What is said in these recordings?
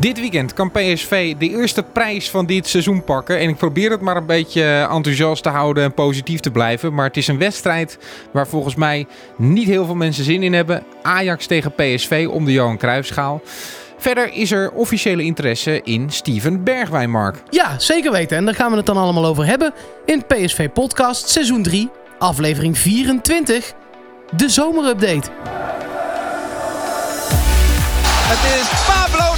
Dit weekend kan PSV de eerste prijs van dit seizoen pakken. En ik probeer het maar een beetje enthousiast te houden en positief te blijven. Maar het is een wedstrijd waar volgens mij niet heel veel mensen zin in hebben. Ajax tegen PSV om de Johan Cruijffschaal. Verder is er officiële interesse in Steven Bergwijn, Mark. Ja, zeker weten. En daar gaan we het dan allemaal over hebben in PSV Podcast seizoen 3, aflevering 24, de zomerupdate. Het is Pablo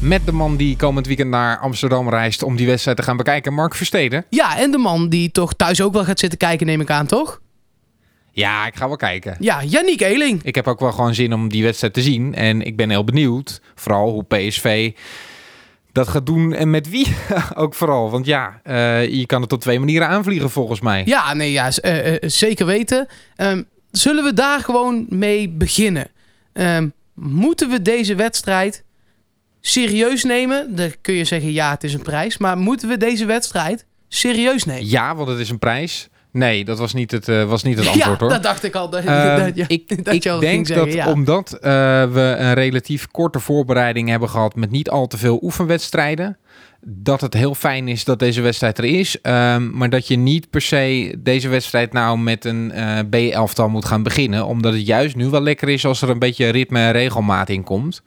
Met de man die komend weekend naar Amsterdam reist om die wedstrijd te gaan bekijken, Mark Versteden. Ja, en de man die toch thuis ook wel gaat zitten kijken, neem ik aan, toch? Ja, ik ga wel kijken. Ja, Yannick Eeling. Ik heb ook wel gewoon zin om die wedstrijd te zien. En ik ben heel benieuwd, vooral hoe PSV dat gaat doen en met wie ook vooral. Want ja, uh, je kan het op twee manieren aanvliegen volgens mij. Ja, nee, ja, uh, uh, zeker weten. Um, zullen we daar gewoon mee beginnen? Um, moeten we deze wedstrijd serieus nemen? Dan kun je zeggen, ja, het is een prijs. Maar moeten we deze wedstrijd serieus nemen? Ja, want het is een prijs. Nee, dat was niet het, uh, was niet het antwoord ja, hoor. dat dacht ik al. Dat, uh, dat, ja, ik dat ik denk zeggen, dat ja. omdat uh, we een relatief korte voorbereiding hebben gehad met niet al te veel oefenwedstrijden, dat het heel fijn is dat deze wedstrijd er is. Um, maar dat je niet per se deze wedstrijd nou met een uh, B-elftal moet gaan beginnen. Omdat het juist nu wel lekker is als er een beetje ritme en regelmaat in komt.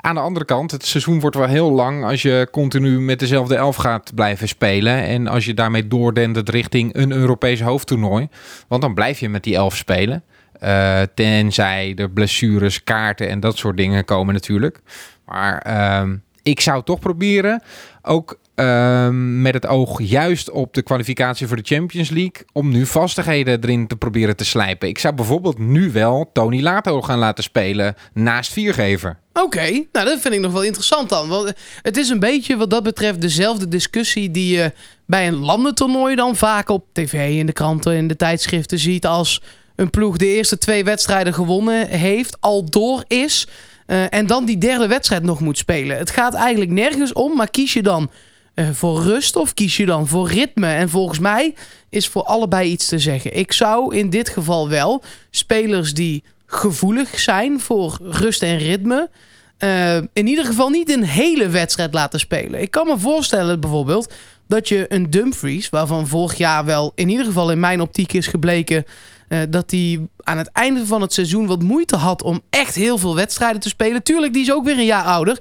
Aan de andere kant, het seizoen wordt wel heel lang als je continu met dezelfde elf gaat blijven spelen. En als je daarmee doordendert richting een Europees hoofdtoernooi. Want dan blijf je met die elf spelen. Uh, tenzij er blessures, kaarten en dat soort dingen komen natuurlijk. Maar uh, ik zou toch proberen, ook uh, met het oog juist op de kwalificatie voor de Champions League, om nu vastigheden erin te proberen te slijpen. Ik zou bijvoorbeeld nu wel Tony Lato gaan laten spelen naast Viergever. Oké, nou dat vind ik nog wel interessant dan. Want het is een beetje wat dat betreft dezelfde discussie die je bij een landentoernooi dan vaak op tv, in de kranten, in de tijdschriften ziet als een ploeg de eerste twee wedstrijden gewonnen heeft, al door is uh, en dan die derde wedstrijd nog moet spelen. Het gaat eigenlijk nergens om, maar kies je dan uh, voor rust of kies je dan voor ritme? En volgens mij is voor allebei iets te zeggen. Ik zou in dit geval wel spelers die gevoelig zijn voor rust en ritme. Uh, in ieder geval niet een hele wedstrijd laten spelen. Ik kan me voorstellen bijvoorbeeld dat je een Dumfries, waarvan vorig jaar wel in ieder geval in mijn optiek is gebleken uh, dat hij aan het einde van het seizoen wat moeite had om echt heel veel wedstrijden te spelen. Tuurlijk, die is ook weer een jaar ouder.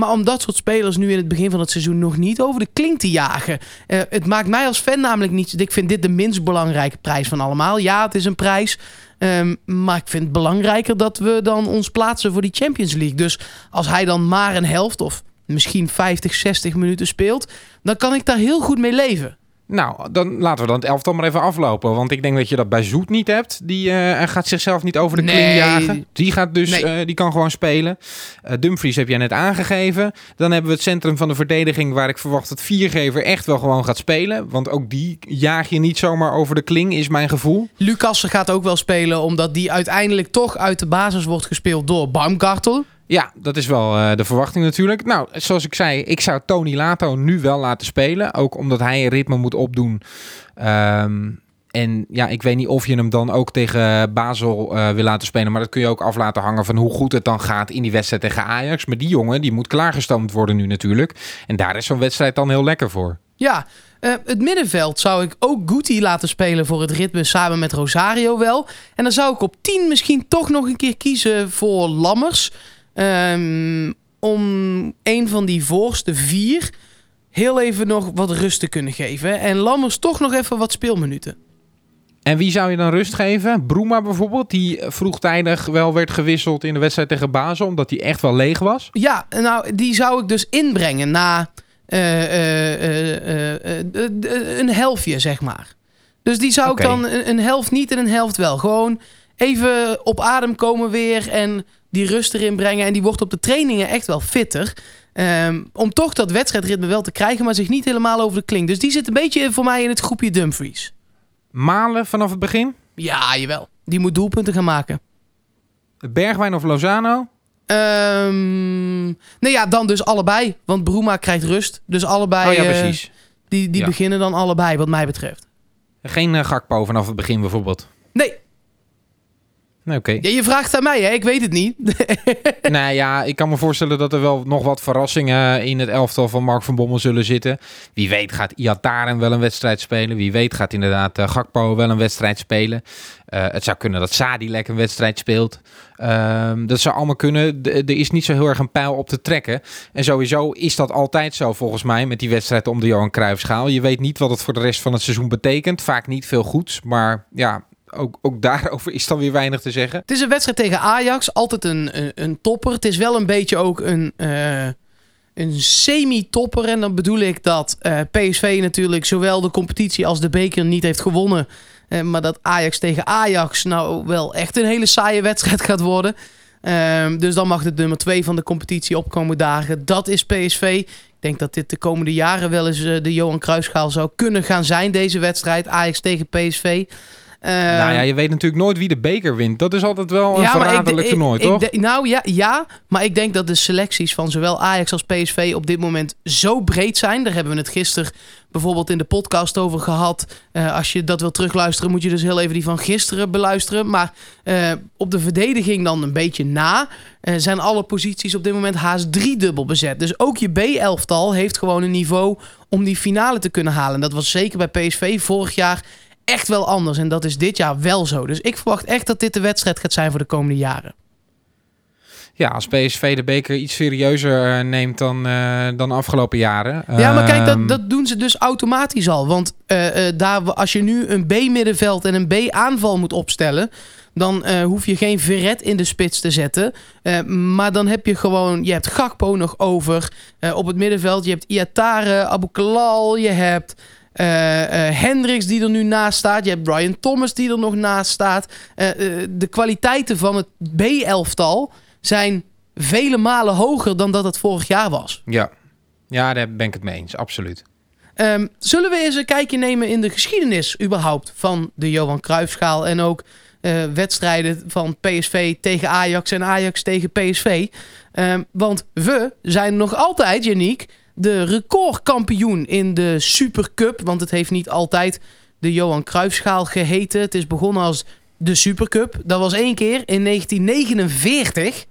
Maar om dat soort spelers nu in het begin van het seizoen nog niet over de klink te jagen. Uh, het maakt mij als fan namelijk niet. Ik vind dit de minst belangrijke prijs van allemaal. Ja, het is een prijs. Um, maar ik vind het belangrijker dat we dan ons plaatsen voor die Champions League. Dus als hij dan maar een helft of misschien 50, 60 minuten speelt, dan kan ik daar heel goed mee leven. Nou, dan laten we dan het elftal maar even aflopen. Want ik denk dat je dat bij Zoet niet hebt. Die uh, gaat zichzelf niet over de nee. kling jagen. Die, gaat dus, nee. uh, die kan gewoon spelen. Uh, Dumfries heb jij net aangegeven. Dan hebben we het centrum van de verdediging... waar ik verwacht dat Viergever echt wel gewoon gaat spelen. Want ook die jaag je niet zomaar over de kling, is mijn gevoel. Lucas gaat ook wel spelen... omdat die uiteindelijk toch uit de basis wordt gespeeld door Baumgartel. Ja, dat is wel uh, de verwachting natuurlijk. Nou, zoals ik zei, ik zou Tony Lato nu wel laten spelen. Ook omdat hij een ritme moet opdoen. Um, en ja, ik weet niet of je hem dan ook tegen Basel uh, wil laten spelen. Maar dat kun je ook af laten hangen van hoe goed het dan gaat in die wedstrijd tegen Ajax. Maar die jongen, die moet klaargestoomd worden nu natuurlijk. En daar is zo'n wedstrijd dan heel lekker voor. Ja, uh, het middenveld zou ik ook Guti laten spelen voor het ritme samen met Rosario wel. En dan zou ik op 10 misschien toch nog een keer kiezen voor Lammers. Um, om een van die voorste vier heel even nog wat rust te kunnen geven. En Lammers toch nog even wat speelminuten. En wie zou je dan rust geven? Broema bijvoorbeeld, die vroegtijdig wel werd gewisseld in de wedstrijd tegen Basel, omdat hij echt wel leeg was. Ja, nou, die zou ik dus inbrengen na uh, uh, uh, een helftje, zeg maar. Dus die zou ik dan een, een helft niet en een helft wel. Gewoon even op adem komen weer en die rust erin brengen. En die wordt op de trainingen echt wel fitter. Ehm, om toch dat wedstrijdritme wel te krijgen, maar zich niet helemaal over de klink. Dus die zit een beetje voor mij in het groepje Dumfries. Malen vanaf het begin? Ja, jawel. Die moet doelpunten gaan maken. Bergwijn of Lozano? Ehm nou ja, dan dus allebei. Want Bruma krijgt rust. Dus allebei. oh ja, eh, precies. die die Ja. beginnen dan allebei, wat mij betreft. Geen eh, Gakpo vanaf het begin bijvoorbeeld. Nee, Ja, je vraagt aan mij, hè? Ik weet het niet. nou ja, ik kan me voorstellen dat er wel nog wat verrassingen in het elftal van Mark van Bommel zullen zitten. Wie weet gaat Iataren wel een wedstrijd spelen. Wie weet gaat inderdaad eh, Gakpo wel een wedstrijd spelen. Eh, het zou kunnen dat Sadilek een wedstrijd speelt. Ehm, dat zou allemaal kunnen. Er is niet zo heel erg een pijl op te trekken. En sowieso is dat altijd zo volgens mij met die wedstrijd om de Johan Cruijffschaal. Je weet niet wat het voor de rest van het seizoen betekent. Vaak niet veel goeds, maar ja... Ook, ook daarover is dan weer weinig te zeggen. Het is een wedstrijd tegen Ajax. Altijd een, een, topper. Het is wel een beetje ook een, eh, een semi-topper. En dan bedoel ik dat eh, PSV natuurlijk zowel de competitie als de beker niet heeft gewonnen. Eh, maar dat Ajax tegen Ajax nou wel echt een hele saaie wedstrijd gaat worden. Ehm, dus dan mag de nummer 2 van de competitie opkomen dagen. Dat is PSV. Ik denk dat dit de komende jaren wel eens de Johan Cruijffschaal zou kunnen gaan zijn. Deze wedstrijd Ajax tegen PSV. Ehm, nou ja, je weet natuurlijk nooit wie de beker wint. Dat is altijd wel een ik- verraderlijk toernooi, ik toch? nou ja, ja, maar ik denk dat de selecties van zowel Ajax als PSV op dit moment zo breed zijn. Daar hebben we het gisteren bijvoorbeeld in de podcast over gehad. Eh, als je dat wil terugluisteren, moet je dus heel even die van gisteren beluisteren. Maar eh, op de verdediging dan een beetje na. eh, zijn alle posities op dit moment haast driedubbel bezet. Dus ook je B-elftal heeft gewoon een niveau om die finale te kunnen halen. En dat was zeker bij PSV vorig jaar echt wel anders. En dat is dit jaar wel zo. Dus ik verwacht echt dat dit de wedstrijd gaat zijn voor de komende jaren. Ja, als PSV de beker iets serieuzer eh, neemt dan, eh, dan de afgelopen jaren. Ja, maar kijk, Ehm, dat, dat doen ze dus automatisch al. Want eh, eh, daar, als je nu een B-middenveld en een B-aanval moet opstellen... dan hoef je geen Verret in de spits te zetten. Maar dan heb je gewoon... Je hebt Gakpo nog over op het middenveld. Je hebt Iatare, Abu Kalal, je hebt... eh Hendricks die er nu naast staat. Je hebt Brian Thomas die er nog naast staat. Eh, de kwaliteiten van het B-elftal zijn vele malen hoger dan dat het vorig jaar was. Ja. ja, daar ben ik het mee eens, absoluut. Ehm, zullen we eens een kijkje nemen in de geschiedenis überhaupt van de Johan Cruijffschaal en ook wedstrijden van PSV tegen Ajax en Ajax tegen PSV? Ehm, want we zijn nog altijd, Janiek, de recordkampioen in de Supercup. Want het heeft niet altijd de Johan Cruijffschaal geheten. Het is begonnen als de Supercup. Dat was één keer in 1949.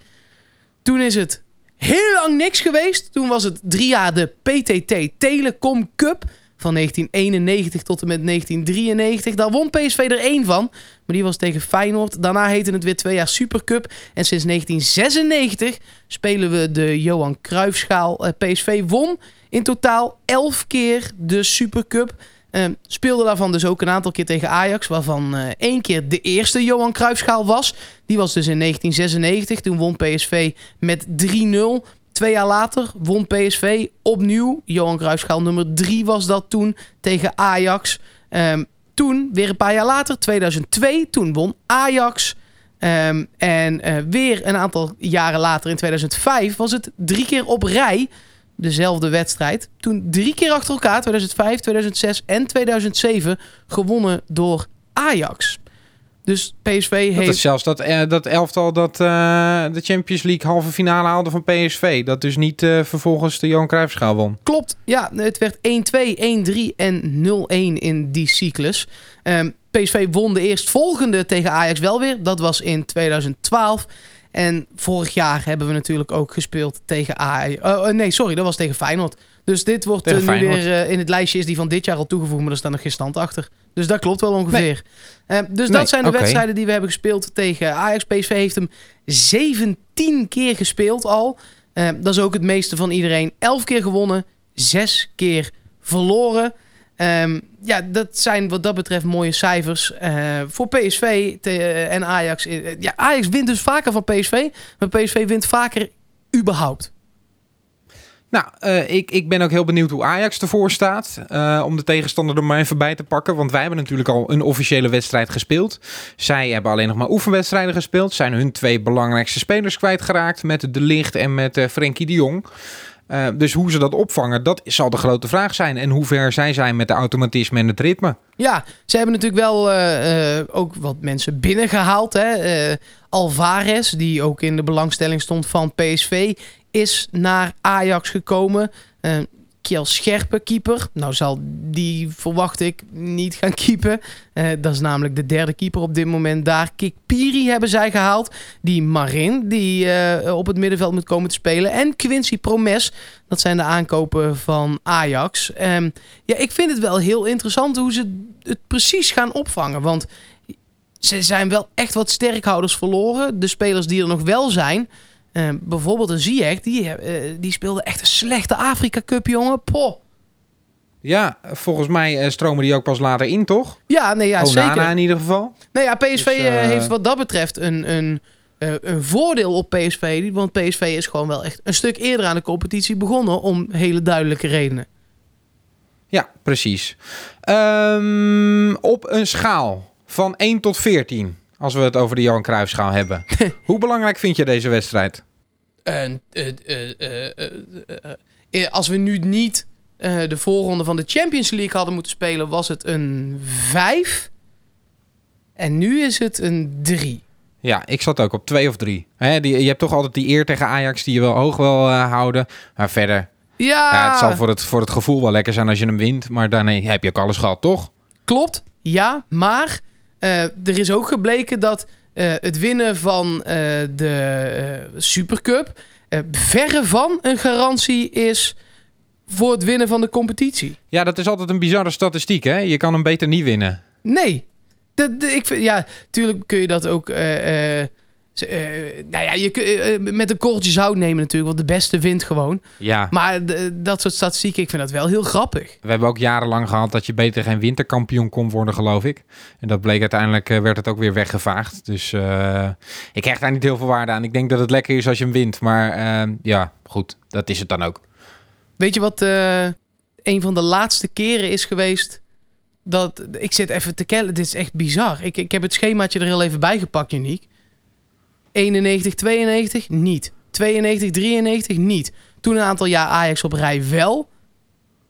Toen is het heel lang niks geweest. Toen was het drie jaar de PTT Telecom Cup. Van 1991 tot en met 1993. Daar won PSV er één van. Maar die was tegen Feyenoord. Daarna heette het weer twee jaar Supercup. En sinds 1996 spelen we de Johan Cruijffschaal. Eh, PSV won in totaal 11 keer de Supercup. Eh, speelde daarvan dus ook een aantal keer tegen Ajax. Waarvan eh, één keer de eerste Johan Cruijffschaal was. Die was dus in 1996. Toen won PSV met 3-0. Twee jaar later won PSV opnieuw. Johan Cruijffschaal nummer 3 was dat toen tegen Ajax. Ehm, toen, weer een paar jaar later, 2002, toen won Ajax. Ehm, en eh, weer een aantal jaren later, in 2005, was het drie keer op rij dezelfde wedstrijd. Toen drie keer achter elkaar, 2005, 2006 en 2007, gewonnen door Ajax. Dus PSV Dat heeft... is zelfs dat, eh, dat elftal dat eh, de Champions League halve finale haalde van PSV. Dat dus niet eh, vervolgens de Johan Cruijffschaal won. Klopt, ja, het werd 1-2, 1-3 en 0-1 in die cyclus. Ehm, PSV won de eerstvolgende tegen Ajax wel weer. Dat was in 2012. En vorig jaar hebben we natuurlijk ook gespeeld tegen Ajax. Oh, oh, nee, sorry, dat was tegen Feyenoord. Dus dit wordt eh, nu weer eh, in het lijstje is die van dit jaar al toegevoegd, maar er staat nog geen stand achter. Dus dat klopt wel ongeveer. Eh, dus Nee, dat zijn de wedstrijden die we hebben gespeeld tegen Ajax. PSV heeft hem 17 keer gespeeld al. Eh, dat is ook het meeste van iedereen. 11 keer gewonnen, 6 keer verloren. Ehm, ja, dat zijn wat dat betreft mooie cijfers. Eh, voor PSV eh, en Ajax. Eh, ja, Ajax wint dus vaker van PSV, maar PSV wint vaker überhaupt. Nou, ik, ik ben ook heel benieuwd hoe Ajax ervoor staat. om de tegenstander er maar even bij te pakken. Want wij hebben natuurlijk al een officiële wedstrijd gespeeld. Zij hebben alleen nog maar oefenwedstrijden gespeeld. Zijn hun twee belangrijkste spelers kwijtgeraakt. Met De Licht en met eh Frenkie de Jong. Uh, dus hoe ze dat opvangen, dat zal de grote vraag zijn. En hoe ver zij zijn met de automatisme en het ritme. Ja, ze hebben natuurlijk wel uh, uh, ook wat mensen binnengehaald. Hè? Alvarez, die ook in de belangstelling stond van PSV, is naar Ajax gekomen. Kjell Scherpe, keeper. Nou zal die, verwacht ik, niet gaan keepen. Uh, dat is namelijk de derde keeper op dit moment daar. Piri hebben zij gehaald. Die Marin, die uh, op het middenveld moet komen te spelen. En Quincy Promes, dat zijn de aankopen van Ajax. Um, ja, ik vind het wel heel interessant hoe ze het precies gaan opvangen. Want ze zijn wel echt wat sterkhouders verloren. De spelers die er nog wel zijn... Uh, bijvoorbeeld een Ziyech, die, uh, die speelde echt een slechte Afrika Cup, jongen. Poh. Ja, volgens mij uh, stromen die ook pas later in, toch? Ja, nee, ja, Onana zeker. in ieder geval. Nee, ja, PSV dus, heeft wat dat betreft een, een, een voordeel op PSV. Want PSV is gewoon wel echt een stuk eerder aan de competitie begonnen om hele duidelijke redenen. Ja, precies. Um, op een schaal van 1 tot 14 als we het over de Johan Cruijffschaal hebben. Hoe belangrijk vind je deze wedstrijd? Uh, uh, als we nu niet de voorronde van de Champions League hadden moeten spelen, was het een 5. En nu is het een 3. Ja, ik zat ook op 2 of 3. je hebt toch altijd die eer tegen Ajax die je wel hoog wil houden. Maar verder, ja. ja. het zal voor het, voor het gevoel wel lekker zijn als je hem wint. Maar daarmee heb je ook alles gehad, toch? Klopt, ja. Maar er is ook gebleken dat uh, het winnen van uh, de Supercup verre van een garantie is voor het winnen van de competitie. Ja, dat is altijd een bizarre statistiek, hè? Je kan hem beter niet winnen. Nee. De, ik vind, ja, tuurlijk kun je dat ook uh, nou ja, je uh, met een korreltje zout nemen natuurlijk, want de beste wint gewoon. Ja. Maar dat soort statistieken, ik vind dat wel heel grappig. We hebben ook jarenlang gehad dat je beter geen winterkampioen kon worden, geloof ik. En dat bleek uiteindelijk, werd het ook weer weggevaagd. Dus ik krijg daar niet heel veel waarde aan. Ik denk dat het lekker is als je hem wint. Maar ja, goed, dat is het dan ook. Weet je wat een van de laatste keren is geweest dat... Ik zit even te kellen, dit is echt bizar. Ik, ik heb het schemaatje er heel even bij gepakt, Uniek. 91, 92 niet. 92, 93 niet. Toen een aantal jaar Ajax op rij wel.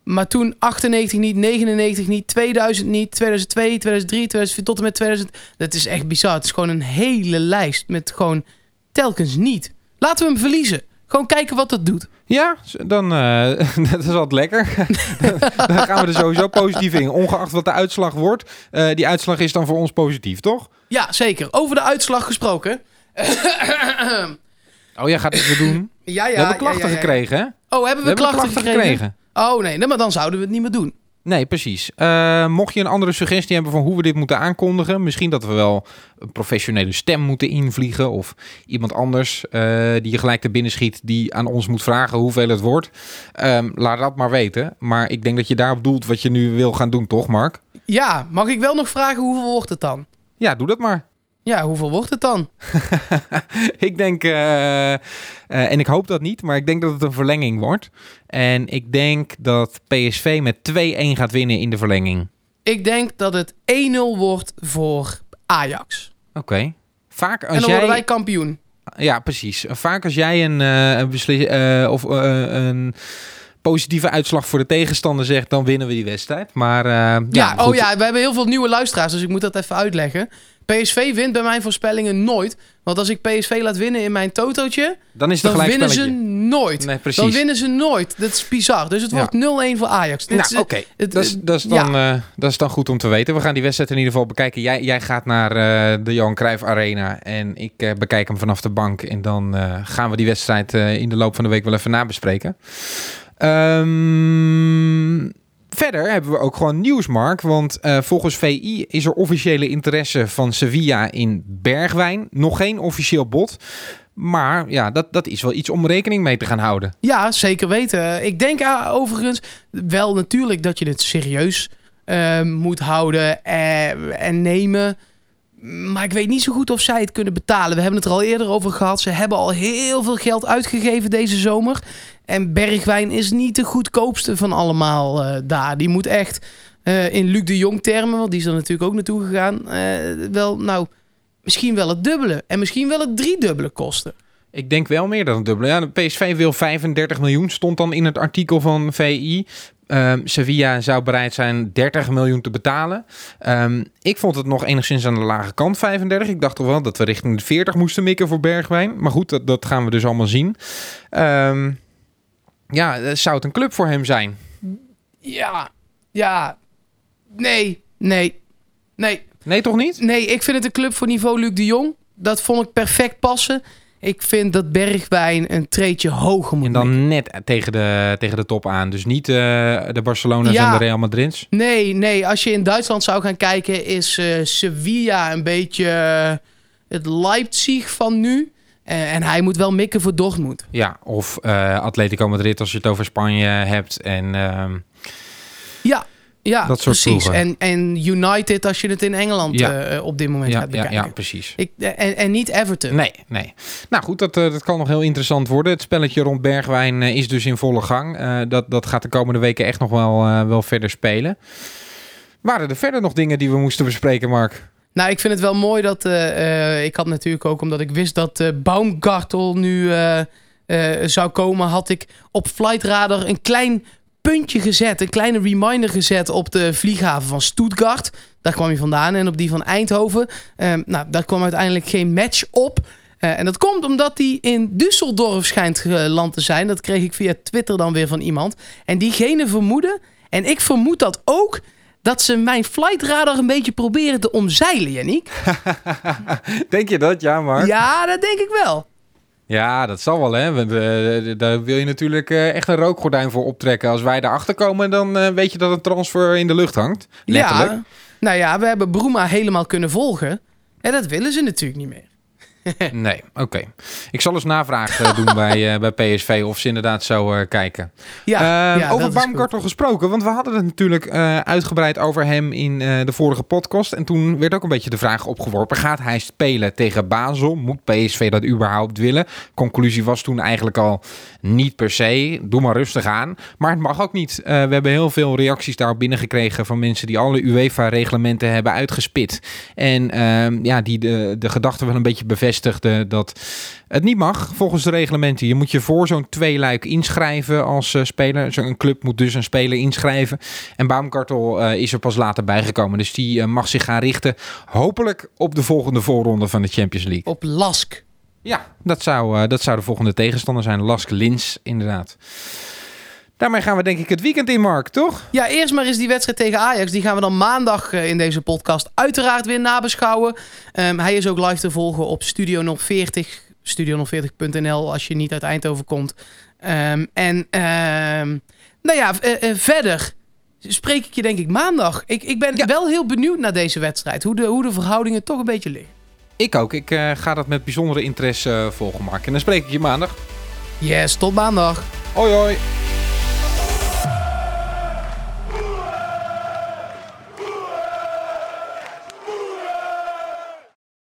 Maar toen 98 niet, 99 niet, 2000 niet, 2002, 2003, 2004 tot en met 2000. Dat is echt bizar. Het is gewoon een hele lijst met gewoon telkens niet. Laten we hem verliezen. Gewoon kijken wat dat doet. Ja, dan uh, dat is altijd lekker. dan gaan we er sowieso positief in. Ongeacht wat de uitslag wordt. Uh, die uitslag is dan voor ons positief, toch? Ja, zeker. Over de uitslag gesproken. Oh, jij gaat het weer doen? Ja, ja. We hebben klachten ja, ja, ja. gekregen, hè? Oh, hebben we, we klachten, hebben klachten gekregen? gekregen? Oh, nee. nee. Maar dan zouden we het niet meer doen. Nee, precies. Uh, mocht je een andere suggestie hebben van hoe we dit moeten aankondigen, misschien dat we wel een professionele stem moeten invliegen of iemand anders uh, die je gelijk te binnen schiet die aan ons moet vragen hoeveel het wordt, um, laat dat maar weten. Maar ik denk dat je daarop doelt wat je nu wil gaan doen, toch, Mark? Ja, mag ik wel nog vragen hoeveel wordt het dan? Ja, doe dat maar. Ja, hoeveel wordt het dan? ik denk, uh, uh, en ik hoop dat niet, maar ik denk dat het een verlenging wordt. En ik denk dat PSV met 2-1 gaat winnen in de verlenging. Ik denk dat het 1-0 wordt voor Ajax. Oké. Okay. Vaak als en dan jij... worden wij kampioen. Ja, precies. Vaak als jij een, uh, een, beslis... of, een positieve uitslag voor de tegenstander zegt, dan winnen we die wedstrijd. Maar ja, ja oh ja, we hebben heel veel nieuwe luisteraars, dus ik moet dat even uitleggen. PSV wint bij mijn voorspellingen nooit. Want als ik PSV laat winnen in mijn totootje... Dan is het dan winnen ze nooit. Nee, precies. Dan winnen ze nooit. Dat is bizar. Dus het wordt ja. 0-1 voor Ajax. Nou, oké. Okay. Dat, ja. uh, dat is dan goed om te weten. We gaan die wedstrijd in ieder geval bekijken. Jij, jij gaat naar uh, de Johan Cruijff Arena. En ik uh, bekijk hem vanaf de bank. En dan gaan we die wedstrijd in de loop van de week wel even nabespreken. Um, Verder hebben we ook gewoon nieuws, Mark. Want uh, volgens VI is er officiële interesse van Sevilla in Bergwijn. Nog geen officieel bod. Maar ja, dat, dat is wel iets om rekening mee te gaan houden. Ja, zeker weten. Ik denk uh, overigens wel natuurlijk dat je het serieus uh, moet houden en, en nemen. Maar ik weet niet zo goed of zij het kunnen betalen. We hebben het er al eerder over gehad. Ze hebben al heel veel geld uitgegeven deze zomer. En Bergwijn is niet de goedkoopste van allemaal uh, daar. Die moet echt uh, in Luc de Jong termen, want die is er natuurlijk ook naartoe gegaan. Uh, wel, nou, misschien wel het dubbele. En misschien wel het driedubbele kosten. Ik denk wel meer dan een dubbele. Ja, de PSV wil 35 miljoen, stond dan in het artikel van VI. Ehm, Sevilla zou bereid zijn 30 miljoen te betalen. Ehm, ik vond het nog enigszins aan de lage kant, 35. Ik dacht toch wel dat we richting de 40 moesten mikken voor Bergwijn. Maar goed, dat, dat gaan we dus allemaal zien. Ehm, ja, eh, zou het een club voor hem zijn? Ja, ja. Nee, nee, nee. Nee, toch niet? Nee, ik vind het een club voor niveau Luc de Jong. Dat vond ik perfect passen. Ik vind dat Bergwijn een treetje hoger moet En dan net tegen de, tegen de top aan. Dus niet eh, de Barcelona's Ja. en de Real Madrid's. Nee, nee. Als je in Duitsland zou gaan kijken, is eh, Sevilla een beetje eh, het Leipzig van nu. En hij moet wel mikken voor Dortmund. Ja, of Atletico Madrid als je het over Spanje hebt. En ehm, Ja, ja Dat soort precies. ploegen. En, en United als je het in Engeland Ja. eh, op dit moment ja, gaat ja, bekijken. ja, precies. Ik, eh, en, en niet Everton. Nee, nee. Nou goed, dat, eh, dat kan nog heel interessant worden. Het spelletje rond Bergwijn is dus in volle gang. Dat, dat gaat de komende weken echt nog wel, wel verder spelen. Waren er verder nog dingen die we moesten bespreken, Mark? Nou, ik vind het wel mooi dat... ik had natuurlijk ook, omdat ik wist dat Baumgartel nu zou komen... had ik op Flightradar een klein puntje gezet. Een kleine reminder gezet op de vlieghaven van Stuttgart. Daar kwam hij vandaan. En op die van Eindhoven. Eh, nou, daar kwam uiteindelijk geen match op. Eh, en dat komt omdat hij in Düsseldorf schijnt geland te zijn. Dat kreeg ik via Twitter dan weer van iemand. En diegene vermoeden, en ik vermoed dat ook... dat ze mijn flightradar een beetje proberen te omzeilen, Yannick. Denk je dat? Ja, Mark? Ja, dat denk ik wel. Ja, dat zal wel, hè. We- daar wil je natuurlijk eh, echt een rookgordijn voor optrekken. Als wij daarachter komen, dan eh, weet je dat een transfer in de lucht hangt. Letterlijk. Ja, nou ja, we hebben Bruma helemaal kunnen volgen. En dat willen ze natuurlijk niet meer. Nee, oké. Ik zal eens navraag eh, doen bij, eh, bij PSV of ze inderdaad zo eh, kijken. Ja, Eh, ja, over Baumgartel gesproken, want we hadden het natuurlijk uitgebreid over hem in de vorige podcast. En toen werd ook een beetje de vraag opgeworpen: gaat hij spelen tegen Basel? Moet PSV dat überhaupt willen? Conclusie was toen eigenlijk al niet per se. Doe maar rustig aan. Maar het mag ook niet. We hebben heel veel reacties daarop binnengekregen van mensen die alle UEFA-reglementen hebben uitgespit. En ehm, ja, die de, de gedachte wel een beetje dat het niet mag volgens de reglementen. Je moet je voor zo'n tweeluik inschrijven als eh, speler. Zo'n club moet dus een speler inschrijven. En Baumgartel eh, is er pas later bijgekomen. Dus die eh, mag zich gaan richten hopelijk op de volgende voorronde van de Champions League. Op Lask. Ja, dat zou, dat zou de volgende tegenstander zijn. Lask Lins, inderdaad. Daarmee gaan we denk ik het weekend in, Mark, toch? Ja, eerst maar eens die wedstrijd tegen Ajax. Die gaan we dan maandag eh, in deze podcast uiteraard weer nabeschouwen. Ehm, hij is ook live te volgen op Studio 040. Studio040.nl als je niet uit Eindhoven komt. Ehm, en ehm, nou ja, eh, eh, verder spreek ik je denk ik maandag. Ik, ik ben Ja. wel heel benieuwd naar deze wedstrijd. Hoe de, hoe de verhoudingen toch een beetje liggen. Ik ook. Ik ga dat met bijzondere interesse volgen, Mark. En dan spreek ik je maandag. Yes, tot maandag. Hoi, hoi.